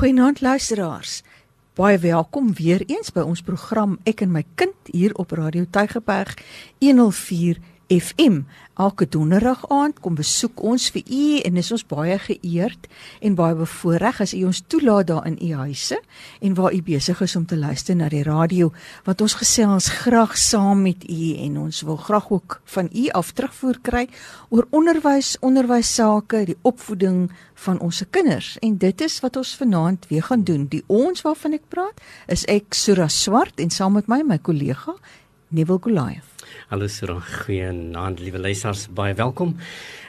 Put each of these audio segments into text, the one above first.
Goeienaand luisteraars. Baie welkom weer eens by ons program Ek en my kind hier op Radio Tygerberg 104 FM. Elke donderdag aand kom besoek ons vir u en is ons baie geëerd en baie bevoorreg as u ons toelaat daar in u huise en waar u besig is om te luister na die radio want ons gesels graag saam met u en ons wil graag ook van u af terugvoer kry oor onderwys, onderwyssake, die opvoeding van ons kinders en dit is wat ons vanaand weer gaan doen. Die ons waarvan ek praat is ek Sura Swart en saam met my my kollega Neville Goliath. Hallo Sura, goeienaand liewe luisters, baie welkom.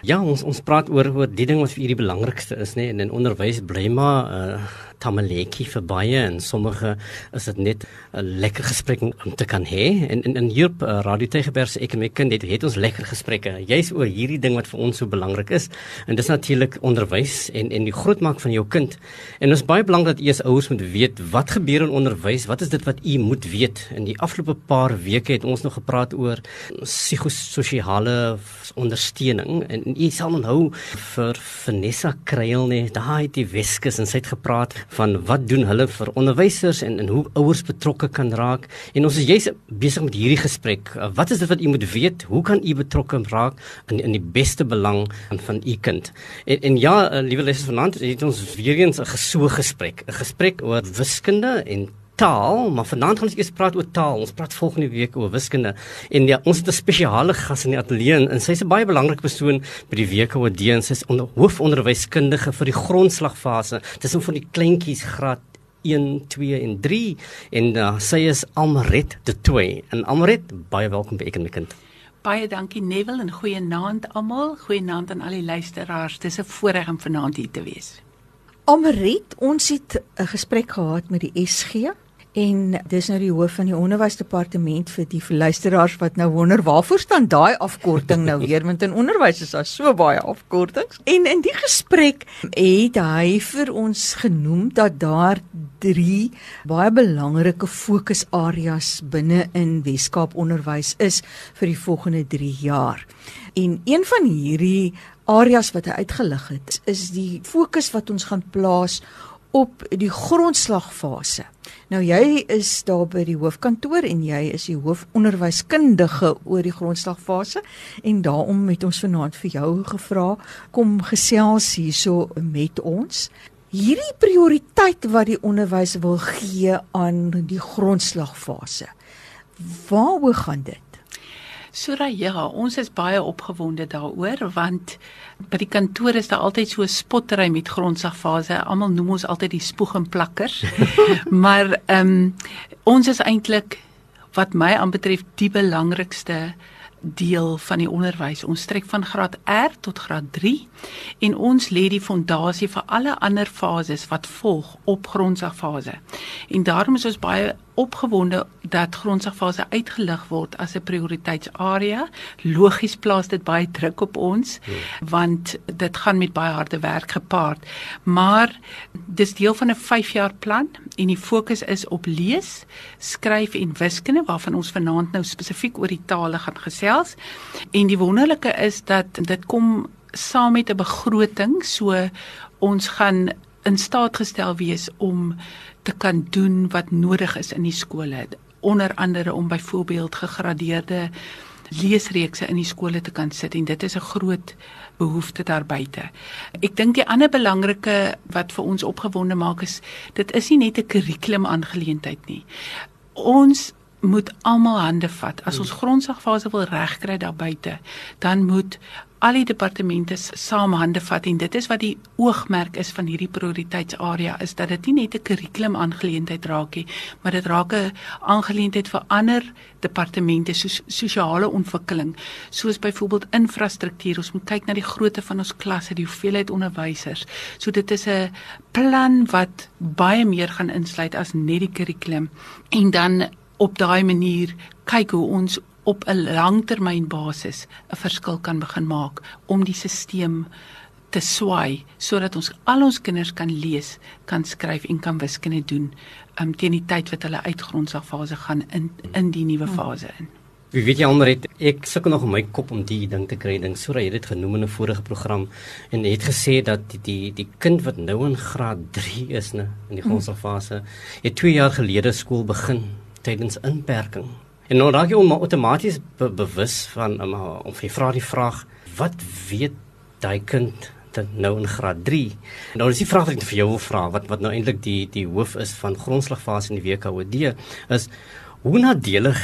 Ja, ons ons praat oor oor die ding wat vir u die belangrikste is, nê, nee, en in onderwys bly maar uh tamaletjie vir baie en sommige is dit net 'n lekker gesprek om te kan hê. En in in hier uh, Radio Tegeberg se ek en my kind het, het ons lekker gesprekke juis oor hierdie ding wat vir ons so belangrik is. En dis natuurlik onderwys en en die grootmaak van jou kind. En is baie belangrik dat as ouers moet weet wat gebeur in onderwys, wat is dit wat u moet weet. In die afgelope paar weke het ons nog gepraat oor psigososiale ondersteuning en u sal onthou vir Vanessa Kruil nê, daai het die Weskus en sy het gepraat van wat doen hulle vir onderwysers en en hoe ouers betrokke kan raak. En ons is juis besig met hierdie gesprek. Uh, wat is dit wat u moet weet? Hoe kan u betrokke raak in in die beste belang van u kind? En en ja, uh, liewe lesers vanaand, het ons weer eens 'n gesoe gesprek, 'n gesprek oor wiskunde en taal, maar vanaand gaan ons eers praat oor taal. Ons praat volgende week oor wiskunde. En ja, ons het 'n spesiale gas in die ateljee en sy's 'n baie belangrike persoon by die week oor die sy is onder hoofonderwyskundige vir die grondslagfase. Dit is om van die kleintjies graad 1, 2 en 3 en uh, sy is Almaret de Toey. En Almaret, baie welkom by ek en my kind. Baie dankie Neville en goeienaand almal. Goeienaand aan al die luisteraars. Dis 'n voorreg om vanaand hier te wees. Almaret, ons het 'n gesprek gehad met die SG En dis nou die hoof van die onderwysdepartement vir die luisteraars wat nou wonder waarvoor staan daai afkorting nou weer want in onderwys is daar so baie afkortings. En in die gesprek het hy vir ons genoem dat daar drie baie belangrike fokusareas binne in Weskaap onderwys is vir die volgende 3 jaar. En een van hierdie areas wat hy uitgelig het is die fokus wat ons gaan plaas op die grondslagfase. Nou jy is daar by die hoofkantoor en jy is die hoofonderwyskundige oor die grondslagfase en daarom het ons vanaand vir jou gevra kom gesels hierso met ons. Hierdie prioriteit wat die onderwys wil gee aan die grondslagfase. Waaroor gaan dit? Sura ja, ons is baie opgewonde daaroor want by die kantoor is daar altyd so 'n spottery met grondsagfase. Almal noem ons altyd die spoeg en plakkers. maar ehm um, ons is eintlik wat my aanbetref die belangrikste deel van die onderwys. Ons strek van graad R tot graad 3 en ons lê die fondasie vir alle ander fases wat volg op grondsagfase. En daarom is ons baie opgewonde dat grondsagfase uitgelig word as 'n prioriteitsarea. Logies plaas dit baie druk op ons ja. want dit gaan met baie harde werk gepaard. Maar dis deel van 'n 5 jaar plan en die fokus is op lees, skryf en wiskunde waarvan ons vanaand nou spesifiek oor die tale gaan gesels. En die wonderlike is dat dit kom saam met 'n begroting, so ons gaan in staat gestel wees om te kan doen wat nodig is in die skole onder andere om byvoorbeeld gegradeerde leesreekse in die skole te kan sit en dit is 'n groot behoefte daar buite. Ek dink die ander belangrike wat vir ons opgewonde maak is dit is nie net 'n kurrikulum aangeleentheid nie. Ons moet almal hande vat. As ons grondsagfase wil regkry daar buite, dan moet al die departemente saam hande vat en dit is wat die oogmerk is van hierdie prioriteitsarea is dat dit nie net 'n kurrikulum aangeleentheid raak nie, maar dit raak 'n aangeleentheid vir ander departemente soos sosiale ontwikkeling, soos byvoorbeeld infrastruktuur. Ons moet kyk na die grootte van ons klasse, die hoeveelheid onderwysers. So dit is 'n plan wat baie meer gaan insluit as net die kurrikulum en dan op daai manier kyk hoe ons op 'n langtermynbasis 'n verskil kan begin maak om die stelsel te swaai sodat ons al ons kinders kan lees, kan skryf en kan wiskunde doen um, teen die tyd wat hulle uitgrondsaafase gaan in in die nuwe fase in. Wie weet jy alreeds ek sukkel nog om my kop om die ding te kry. Dink so dat jy dit genoem in 'n vorige program en het gesê dat die die, die kind wat nou in graad 3 is, né, in die grondslagfase, het 2 jaar gelede skool begin tydens inperking. En nou raak jy outomaties be bewus van um, of jy vra die vraag, wat weet daai kind dan nou in graad 3. Nou is die vraag wat ek vir jou wil vra, wat wat nou eintlik die die hoof is van grondslagfase in die WKOD is hoe nadelig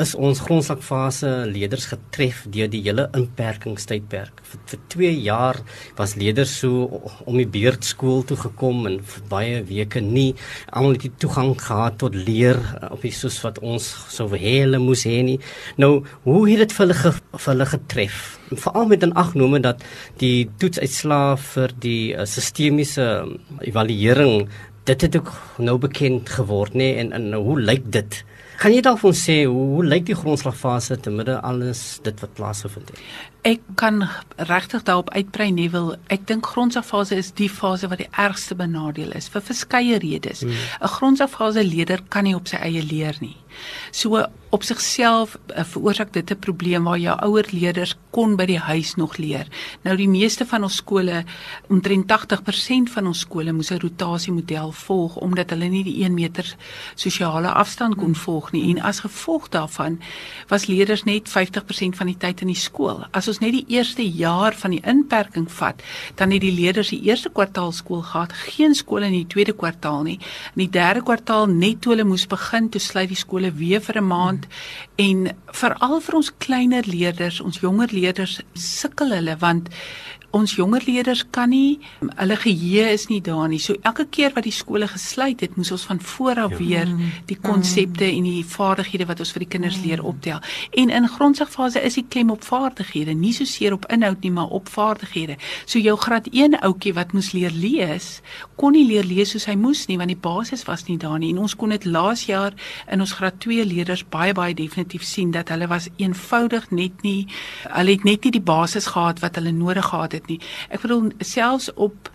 is ons grondslagfase leerders getref deur die hele inperkingstydperk. Vir, vir 2 jaar was leerders so om die beurt skool toe gekom en vir baie weke nie almal het die toegang gehad tot leer eh, op die soos wat ons sou hê hulle moes hê nie. Nou, hoe het dit vir hulle ge, vir hulle getref? Veral met 'n agnome dat die toetsuitslae vir die uh, sistemiese um, evaluering dit het ook nou bekend geword nê en, en hoe lyk dit? Kan jy dalk ons sê hoe, hoe lyk die grondslagfase te midde alles dit wat plaasgevind het? Ek kan regtig daarop uitbrei nie wil. Ek dink grondslagfase is die fase wat die ergste benadeel is vir verskeie redes. Hmm. 'n Grondslagfase leerder kan nie op sy eie leer nie. So op sigself uh, veroorsaak dit 'n probleem waar jou ouer leerders kon by die huis nog leer. Nou die meeste van ons skole, omtrent 80% van ons skole moes 'n rotasiemodel volg omdat hulle nie die 1 meter sosiale afstand kon volg nie en as gevolg daarvan was leerders net 50% van die tyd in die skool. As ons net die eerste jaar van die inperking vat, dan het die leerders die eerste kwartaal skool gehad, geen skool in die tweede kwartaal nie. In die derde kwartaal net toe hulle moes begin, toe sluit die skole weer vir 'n maand en veral vir ons kleiner leerders, ons jonger leerders sukkel hulle want ons jonger leerders kan nie hulle geheue is nie daar nie. So elke keer wat die skole gesluit het, moes ons van voor af ja. weer die konsepte en die vaardighede wat ons vir die kinders leer optel. En in grondslagfase is die klem op vaardighede, nie so seer op inhoud nie, maar op vaardighede. So jou graad 1 ouetjie wat moes leer lees, kon nie leer lees soos hy moes nie want die basis was nie daar nie. En ons kon dit laas jaar in ons graad 2 leerders baie baie definitief sien dat hulle was eenvoudig net nie hulle het net nie die basis gehad wat hulle nodig gehad het dit nie. Ek bedoel selfs op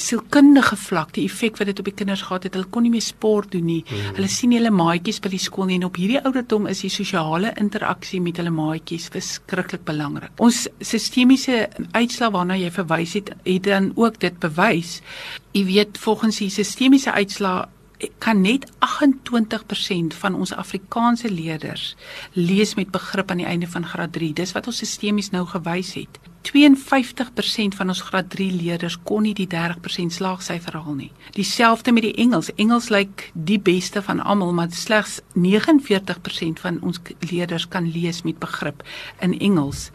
sielkundige vlak, die effek wat dit op die kinders gehad het, hulle kon nie meer sport doen nie. Hmm. Hulle sien hulle maatjies by die skool nie en op hierdie ouderdom is die sosiale interaksie met hulle maatjies verskriklik belangrik. Ons sistemiese uitslae waarna jy verwys het, het dan ook dit bewys. Jy weet volgens die sistemiese uitslae kan net 28% van ons Afrikaanse leerders lees met begrip aan die einde van graad 3. Dis wat ons sistemies nou gewys het. 52% van ons graad 3 leerders kon nie die 30% slaagsyfer haal nie. Dieselfde met die Engels. Engels lyk die beste van almal, maar slegs 49% van ons leerders kan lees met begrip in Engels,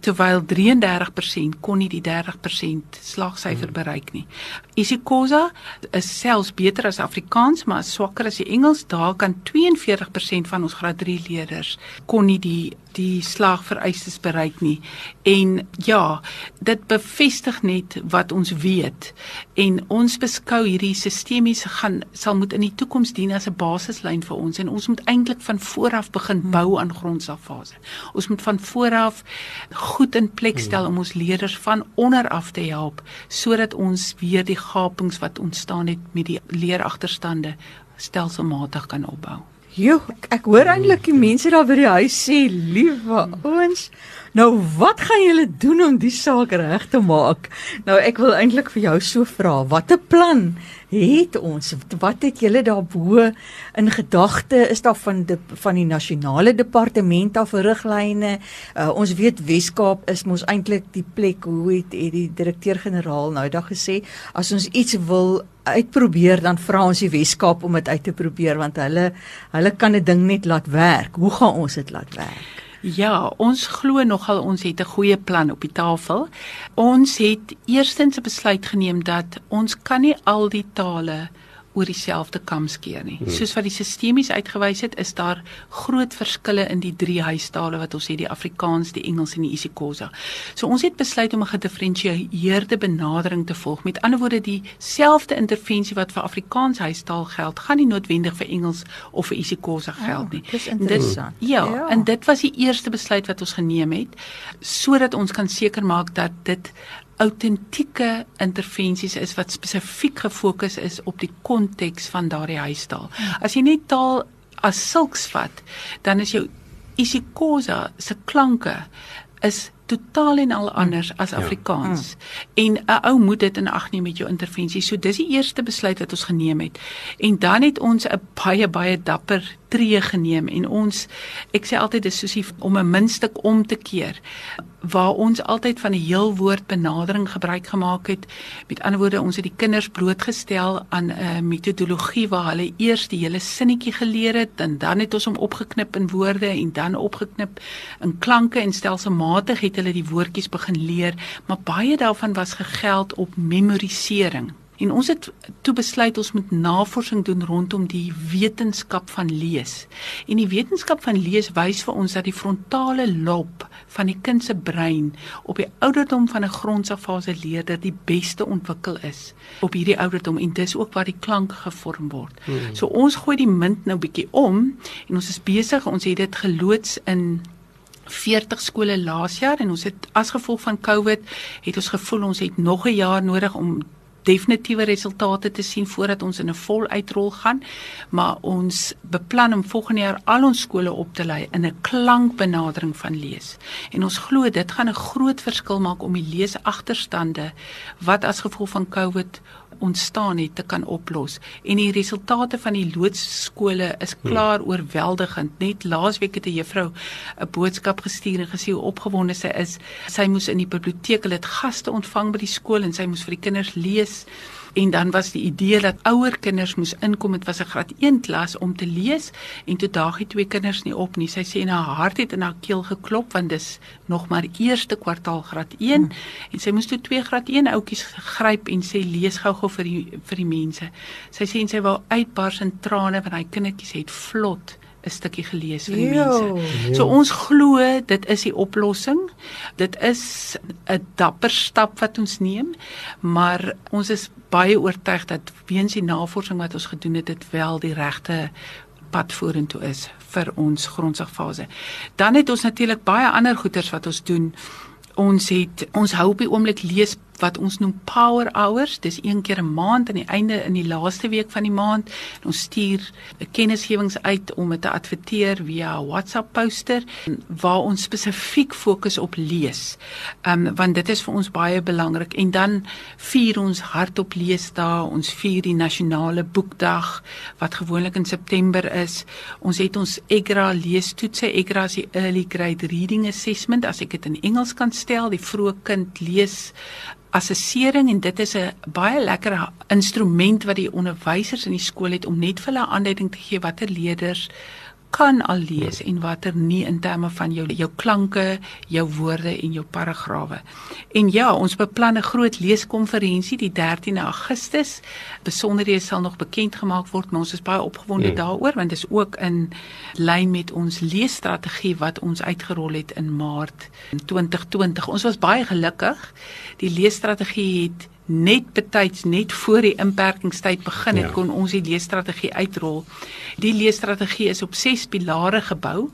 terwyl 33% kon nie die 30% slaagsyfer hmm. bereik nie. isiXhosa is selfs beter as Afrikaans, maar swakker as die Engels. Daar kan 42% van ons graad 3 leerders kon nie die die slaagvereistes bereik nie. En ja, dit bevestig net wat ons weet en ons beskou hierdie sistemies gaan sal moet in die toekoms dien as 'n basislyn vir ons en ons moet eintlik van voor af begin hmm. bou aan grondslagfase. Ons moet van voor af goed in plek stel hmm. om ons leerders van onder af te help sodat ons weer die gapings wat ontstaan het met die leeragterstande stelselmatig kan opbou. Jo, ek hoor eintlik die mense daar by die huis sê, "Liewe ouens, nou wat gaan julle doen om die saak reg te maak?" Nou ek wil eintlik vir jou so vra, watter plan het ons? Wat het julle daarbo in gedagte? Is daar van die van die nasionale departement af riglyne? Uh, ons weet Weskaap is mos eintlik die plek hoe het, het die direkteur-generaal nou daag gesê, as ons iets wil uitprobeer dan vra ons die Weskaap om dit uit te probeer want hulle hulle kan 'n ding net laat werk. Hoe gaan ons dit laat werk? Ja, ons glo nogal ons het 'n goeie plan op die tafel. Ons het eerstens 'n besluit geneem dat ons kan nie al die tale oor dieselfde kam skeer nie. Hmm. Soos wat die sistemies uitgewys het, is daar groot verskille in die drie huistale wat ons het, die Afrikaans, die Engels en die isiXhosa. So ons het besluit om 'n gedifferensieerde benadering te volg. Met ander woorde, dieselfde intervensie wat vir Afrikaans huistaal geld, gaan nie noodwendig vir Engels of vir isiXhosa geld nie. Oh, dis interessant. Dit, ja, ja, en dit was die eerste besluit wat ons geneem het sodat ons kan seker maak dat dit autentieke intervensies is wat spesifiek gefokus is op die konteks van daardie huistaal. As jy net taal as sulks vat, dan is jou isiXhosa se klanke is totaal en al anders as Afrikaans. Ja. En 'n ou moet dit in ag neem met jou intervensie. So dis die eerste besluit wat ons geneem het. En dan het ons 'n baie baie dapper tree geneem en ons ek sê altyd dis soos om 'n muntstuk om te keer waar ons altyd van 'n heel woord benadering gebruik gemaak het. Met ander woorde, ons het die kinders blootgestel aan 'n metodologie waar hulle eers die hele sinnetjie geleer het en dan het ons hom opgeknip in woorde en dan opgeknip in klanke en stelselmatig het hulle die woordjies begin leer, maar baie daarvan was gegeld op memorisering. En ons het toe besluit ons moet navorsing doen rondom die wetenskap van lees. En die wetenskap van lees wys vir ons dat die frontale lob van die kind se brein op die ouderdom van 'n grondsafase leerder die beste ontwikkel is op hierdie ouderdom en dis ook waar die klank gevorm word. Hmm. So ons gooi die munt nou bietjie om en ons is besig, ons het dit geloods in 40 skole laas jaar en ons het as gevolg van COVID het ons gevoel ons het nog 'n jaar nodig om definitiewe resultate te sien voordat ons in 'n vol uitrol gaan, maar ons beplan om volgende jaar al ons skole op te lei in 'n klankbenadering van lees. En ons glo dit gaan 'n groot verskil maak om die leesagterstande wat as gevolg van COVID ontstaan het te kan oplos en die resultate van die loodsskole is hmm. klaar hmm. oorweldigend net laasweek het 'n juffrou 'n boodskap gestuur en gesê hoe opgewonde sy is sy moes in die biblioteek hulle het gaste ontvang by die skool en sy moes vir die kinders lees en dan was die idee dat ouer kinders moes inkom. Dit was 'n graad 1 klas om te lees. En toe daag die twee kinders nie op nie. Sy sê en haar hart het in haar keel geklop want dis nog maar eerste kwartaal graad 1 hmm. en sy moes toe twee graad 1 ouetjies gryp en sê lees gou-gou vir die vir die mense. Sy sê en sy wou uitbars in trane want hy kindertjies het vlot 'n stukkie gelees vir die mense. So ons glo dit is die oplossing. Dit is 'n dapper stap wat ons neem, maar ons is baie oortuig dat weens die navorsing wat ons gedoen het, dit wel die regte pad vorentoe is vir ons grondslagfase. Dan het ons natuurlik baie ander goeders wat ons doen. Ons het ons hou op die oomblik lees wat ons noem power hours. Dis een keer 'n maand aan die einde in die laaste week van die maand. Ons stuur kennisgewings uit om dit te adverteer via WhatsApp poster waar ons spesifiek fokus op lees. Ehm um, want dit is vir ons baie belangrik en dan vier ons hardop lees daar. Ons vier die nasionale boekdag wat gewoonlik in September is. Ons het ons EGRA leestoetse. EGRA is die Early Grade Reading Assessment as ek dit in Engels kan stel, die vroeë kind lees assessering en dit is 'n baie lekker instrument wat die onderwysers in die skool het om net vir hulle aanduiding te gee watter leerders kan al lees en watter nie in terme van jou jou klanke, jou woorde en jou paragrawe. En ja, ons beplan 'n groot leeskonferensie die 13de Augustus. Besonderhede sal nog bekend gemaak word, maar ons is baie opgewonde hmm. daaroor want dit is ook in lyn met ons leesstrategie wat ons uitgerol het in Maart 2020. Ons was baie gelukkig. Die leesstrategie het net betyds net voor die inperkingstyd begin het ja. kon ons die leesstrategie uitrol. Die leesstrategie is op 6 pilare gebou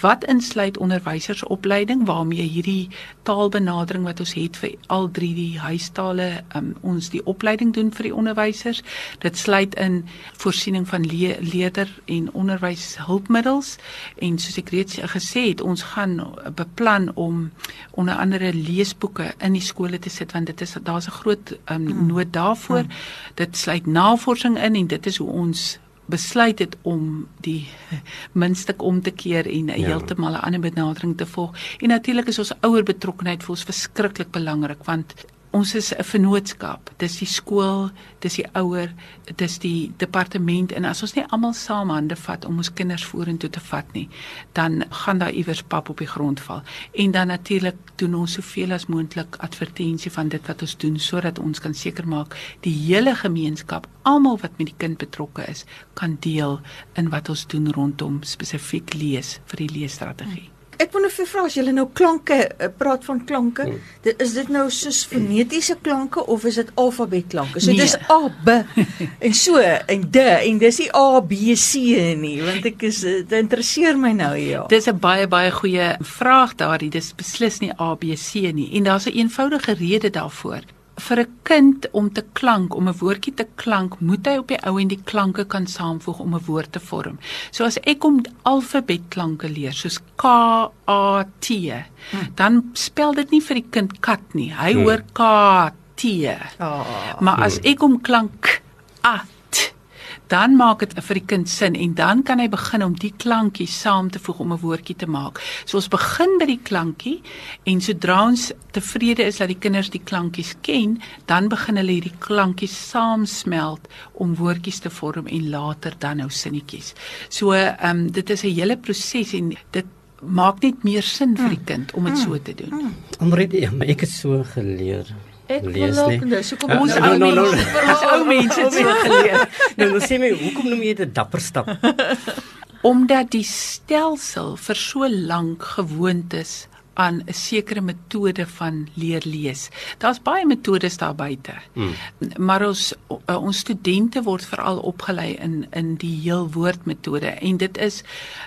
wat insluit onderwysersopleiding waarmee hierdie taalbenadering wat ons het vir al drie die huistale um, ons die opleiding doen vir die onderwysers. Dit sluit in voorsiening van le leerder en onderwyshulpmiddels en soos ek reeds gesê het, ons gaan beplan om onder andere leesboeke in die skole te sit want dit is daar's 'n groot um, nood daarvoor. Hmm. Dit sluit navorsing in en dit is hoe ons besluit het om die minstuk om te keer en ja. heeltemal 'n ander benadering te volg. En natuurlik is ons ouer betrokkenheid vir ons verskriklik belangrik want ons is 'n vennootskap. Dis die skool, dis die ouer, dis die departement en as ons nie almal saam hande vat om ons kinders vorentoe te vat nie, dan gaan daar iewers pap op die grond val. En dan natuurlik doen ons soveel as moontlik advertensie van dit wat ons doen sodat ons kan seker maak die hele gemeenskap, almal wat met die kind betrokke is, kan deel in wat ons doen rondom spesifiek lees vir die leesstrategie. Hmm. Ek wou net vir vra as jy nou klanke eh, praat van klanke, hmm. dit, is dit nou soos fonetiese klanke of is dit alfabetklanke? So nee. dis A B en so en D en dis nie A B C nie, want ek is dit interesseer my nou ja. Dis 'n baie baie goeie vraag daardie. Dis beslis nie A B C nie en daar's 'n eenvoudige rede daarvoor. Vir 'n kind om te klank, om 'n woordjie te klank, moet hy op die ou en die klanke kan saamvoeg om 'n woord te vorm. So as ek hom alfabetklanke leer, soos K A T, hmm. dan spel dit nie vir die kind kat nie. Hy hmm. hoor K T. Oh. Maar as ek hom klank A dan maak dit vir die kind sin en dan kan hy begin om die klankie saam te voeg om 'n woordjie te maak. So ons begin by die klankie en sodra ons tevrede is dat die kinders die klankies ken, dan begin hulle hierdie klankies saamsmelt om woordjies te vorm en later dan nou sinnetjies. So ehm um, dit is 'n hele proses en dit maak net meer sin vir die hmm. kind om dit so te doen. Omred ja, ek het so geleer Ek lees nie. Dis hoekom ons ou no, no, no, no. ou mense het so geleer. Nou, nou sê my, hoekom noem jy dit dapper stap? Omdat die stelsel vir so lank gewoond is aan 'n sekere metode van leer lees. Daar's baie metodes daar buite. Mm. Maar ons uh, ons studente word veral opgelei in in die heelwoordmetode en dit is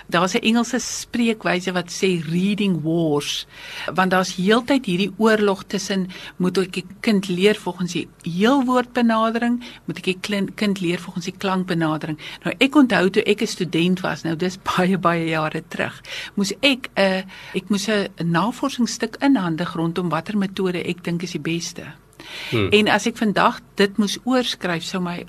daar's 'n Engelse spreekwyse wat sê reading wars want daar's heeltyd hierdie oorlog tussen moet ek die kind leer volgens die heelwoordbenadering, moet ek die kind leer volgens die klankbenadering. Nou ek onthou toe ek 'n student was, nou dis baie baie jare terug, moes ek 'n uh, ek moes 'n navorsingsstuk inhandig rondom watter metode ek dink is die beste. Hmm. En as ek vandag dit moes oorskryf sou my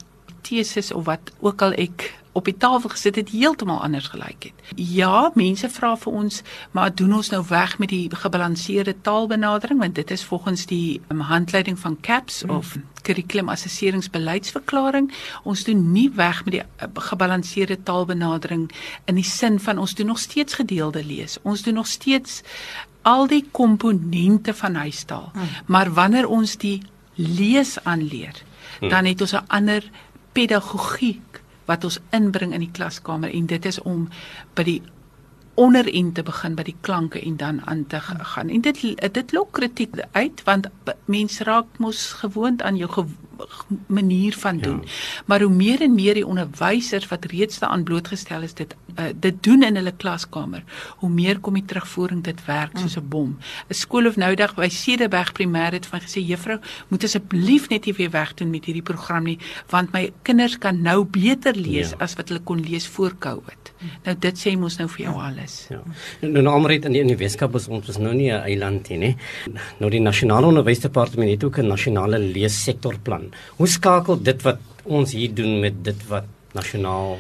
teses of wat ook al ek op die tafel gesit het heeltemal anders gelyk het. Ja, mense vra vir ons, maar doen ons nou weg met die gebalanseerde taalbenadering want dit is volgens die um, handleiding van CAPS hmm. of kurrikulum assesseringsbeleidsverklaring. Ons doen nie weg met die uh, gebalanseerde taalbenadering in die sin van ons doen nog steeds gedeelde lees. Ons doen nog steeds al die komponente van huistaal. Hmm. Maar wanneer ons die lees aanleer, hmm. dan het ons 'n ander pedagogiek wat ons inbring in die klaskamer en dit is om by die onderend te begin by die klanke en dan aan te gaan. En dit dit lok kritiek uit want mense raak mos gewoond aan jou ge manier van doen. Ja. Maar hoe meer en meer die onderwysers wat reeds daaraan blootgestel is dit uh, dit doen in hulle klaskamer, hoe meer kom die terugvoering dit werk soos 'n bom. 'n Skool of nou dag by Cederberg Primêr het van gesê juffrou, moet asseblief net nie weer wegdoen met hierdie program nie, want my kinders kan nou beter lees ja. as wat hulle kon lees voor Covid. Nou dit sê mos nou vir jou alles. Ja. Nou nou Amrit in die, die Weskaap is ons is nou nie 'n eiland nie, nê. Nou die nasionale onderwysdepartement het ook 'n nasionale leessektorplan. Hoe skakel dit wat ons hier doen met dit wat nasionaal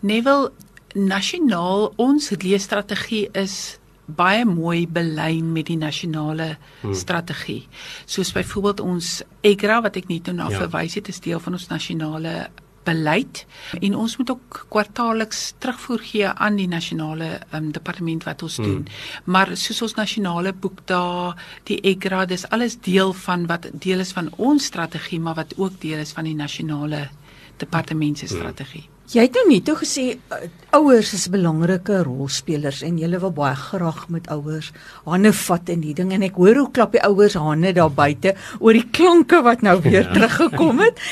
Neville nasionaal ons leesstrategie is baie mooi belyn met die nasionale hmm. strategie. Soos byvoorbeeld ons EGRA wat ek net nou na ja. verwys het, is deel van ons nasionale beleid en ons moet ook kwartaalliks terugvoer gee aan die nasionale um, departement wat ons hmm. doen. Maar soos ons nasionale boek daar, die EGRA, dis alles deel van wat deel is van ons strategie, maar wat ook deel is van die nasionale departement se hmm. strategie. Hmm. Jy het nou net toe gesê uh, ouers is belangrike rolspelers en jy wil baie graag met ouers hande vat in die ding en ek hoor hoe klap die ouers hande daar buite oor die klanke wat nou weer ja. teruggekom het.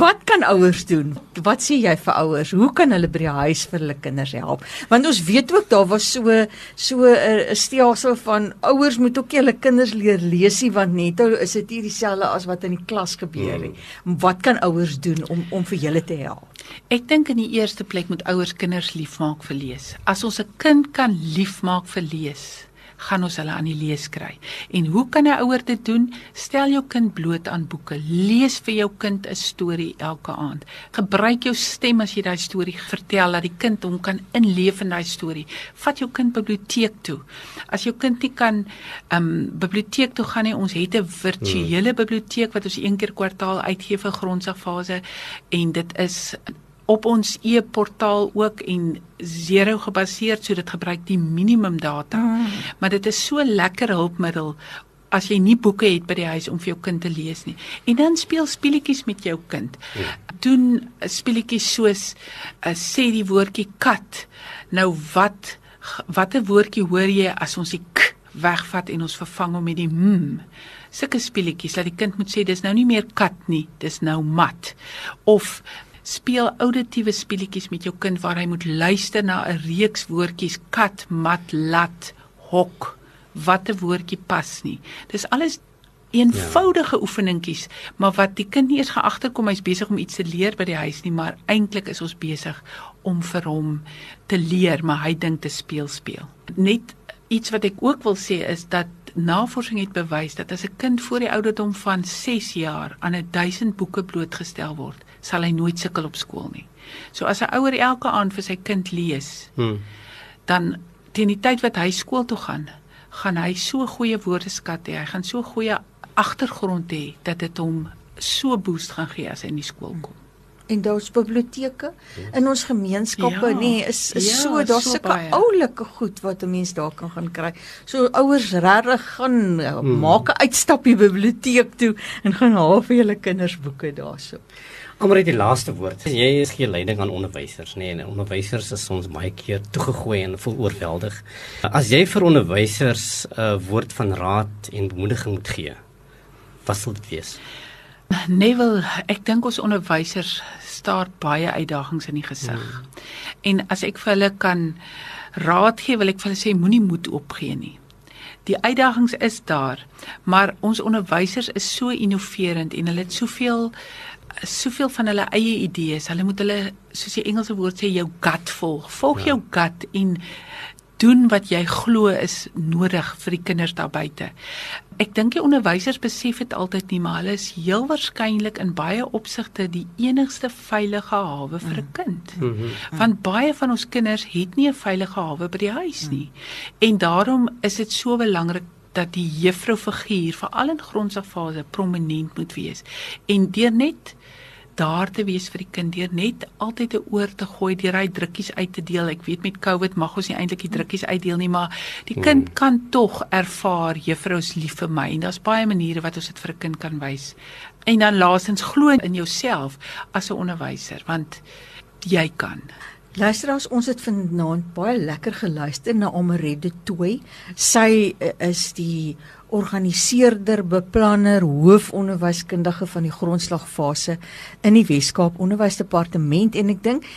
Wat kan ouers doen? Wat sê jy vir ouers? Hoe kan hulle by die huis vir hulle kinders help? Want ons weet ook daar was so so 'n stelsel van ouers moet ook hulle kinders leer leesie want net is dit nie dieselfde as wat in die klas gebeur nie. Hmm. Wat kan ouers doen om om vir julle te help? Ek dink in die eerste plek moet ouers kinders liefmaak vir lees. As ons 'n kind kan liefmaak vir lees, gaan ons hulle aan die lees kry. En hoe kan 'n ouer dit doen? Stel jou kind bloot aan boeke. Lees vir jou kind 'n storie elke aand. Gebruik jou stem as jy daai storie vertel dat die kind hom kan inleef in daai storie. Vat jou kind biblioteek toe. As jou kind nie kan um biblioteek toe gaan nie, ons het 'n virtuele hmm. biblioteek wat ons een keer kwartaal uitgee vir grondsagfase en dit is op ons e-portaal ook en zero gebaseer so dit gebruik die minimum data. Mm. Maar dit is so lekker hulpmiddel as jy nie boeke het by die huis om vir jou kind te lees nie. En dan speel speletjies met jou kind. Mm. Doen speletjies soos uh, sê die woordjie kat. Nou wat watter woordjie hoor jy as ons die k wegvat en ons vervang hom met die m? sulke speletjies dat die kind moet sê dis nou nie meer kat nie, dis nou mat. Of speel auditiewe speletjies met jou kind waar hy moet luister na 'n reeks woordjies kat, mat, lat, hok. Watter woordjie pas nie. Dis alles eenvoudige ja. oefeningkies, maar wat die kind nie eens geagterkom hy's besig om iets te leer by die huis nie, maar eintlik is ons besig om vir hom te leer, maar hy dink te speel speel. Net iets wat ek ook wil sê is dat navorsing het bewys dat as 'n kind voor die ouderdom van 6 jaar aan 'n 1000 boeke blootgestel word, sal hy nooit sukkel op skool nie. So as 'n ouer elke aand vir sy kind lees, hmm. dan teen die tyd wat hy skool toe gaan, gaan hy so goeie woordeskat hê, hy gaan so goeie agtergrond hê dat dit hom so boost gaan gee as hy in die skool kom en daar's biblioteke in ons gemeenskappe ja, nee is is ja, so daar's so sulke oulike goed wat 'n mens daar kan gaan kry. So ouers regtig gaan ja, hmm. maak 'n uitstapie biblioteek toe en gaan haal vir julle kinders boeke daarso. Amper die laaste woord. Jy is gee leiding aan onderwysers, nê, nee, en onderwysers is ons baie keer toegegooi en voel oorweldig. As jy vir onderwysers 'n uh, woord van raad en bemoediging moet gee, wat sal dit wees? Neville, ek dink ons onderwysers staar baie uitdagings in die gesig. Mm. En as ek vir hulle kan raad gee, wil ek vir hulle sê moenie moed opgee nie. Die uitdagings is daar, maar ons onderwysers is so innoverend en hulle het soveel soveel van hulle eie idees. Hulle moet hulle soos die Engelse woord sê jou gut volg. Volg ja. jou gut en doen wat jy glo is nodig vir die kinders daar buite. Ek dink die onderwysers besef dit altyd nie, maar hulle is heel waarskynlik in baie opsigte die enigste veilige hawe vir 'n mm. kind. Mm -hmm. Want baie van ons kinders het nie 'n veilige hawe by die huis nie. En daarom is dit so belangrik dat die juffrou figuur veral in grondslagfase prominent moet wees. En deur net daar te wees vir die kind deur net altyd 'n oor te gooi deur hy drukkies uit te deel. Ek weet met COVID mag ons nie eintlik die drukkies uitdeel nie, maar die kind hmm. kan tog ervaar juffrou is lief vir my en daar's baie maniere wat ons dit vir 'n kind kan wys. En dan laasens glo in jouself as 'n onderwyser want jy kan. Luisteraars, ons het vanaand baie lekker geluister na Omerede Tooi. Sy eh, is die organiseerder, beplanner, hoofonderwyskundige van die grondslagfase in die Wes-Kaap Onderwysdepartement. En ek dink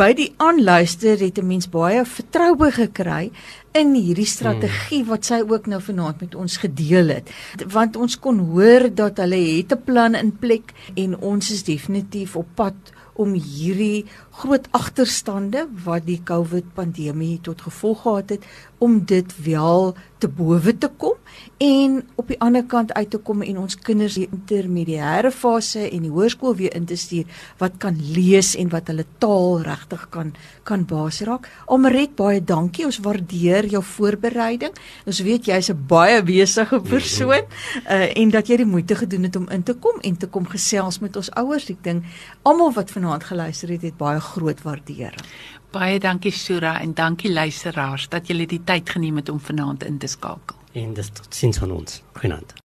by die aanluister het 'n mens baie vertroue gekry in hierdie strategie wat sy ook nou vanaand met ons gedeel het. Want ons kon hoor dat hulle het 'n plan in plek en ons is definitief op pad om hierdie groot agterstande wat die COVID pandemie tot gevolg gehad het om dit wel te bowe te kom en op die ander kant uit te kom en ons kinders die intermediêre fase en die hoërskool weer in te stuur wat kan lees en wat hulle taal regtig kan kan baas raak. Omret baie dankie. Ons waardeer jou voorbereiding. Ons weet jy's 'n baie besige persoon uh, en dat jy die moeite gedoen het om in te kom en te kom gesels met ons ouers. Ek dink almal wat vanaand geluister het, het baie groot waardering. Baie dankie Sura en dankie luisteraars dat julle die tyd geneem het om vanaand in te skakel. En dis tot sins van ons. Goeienaand.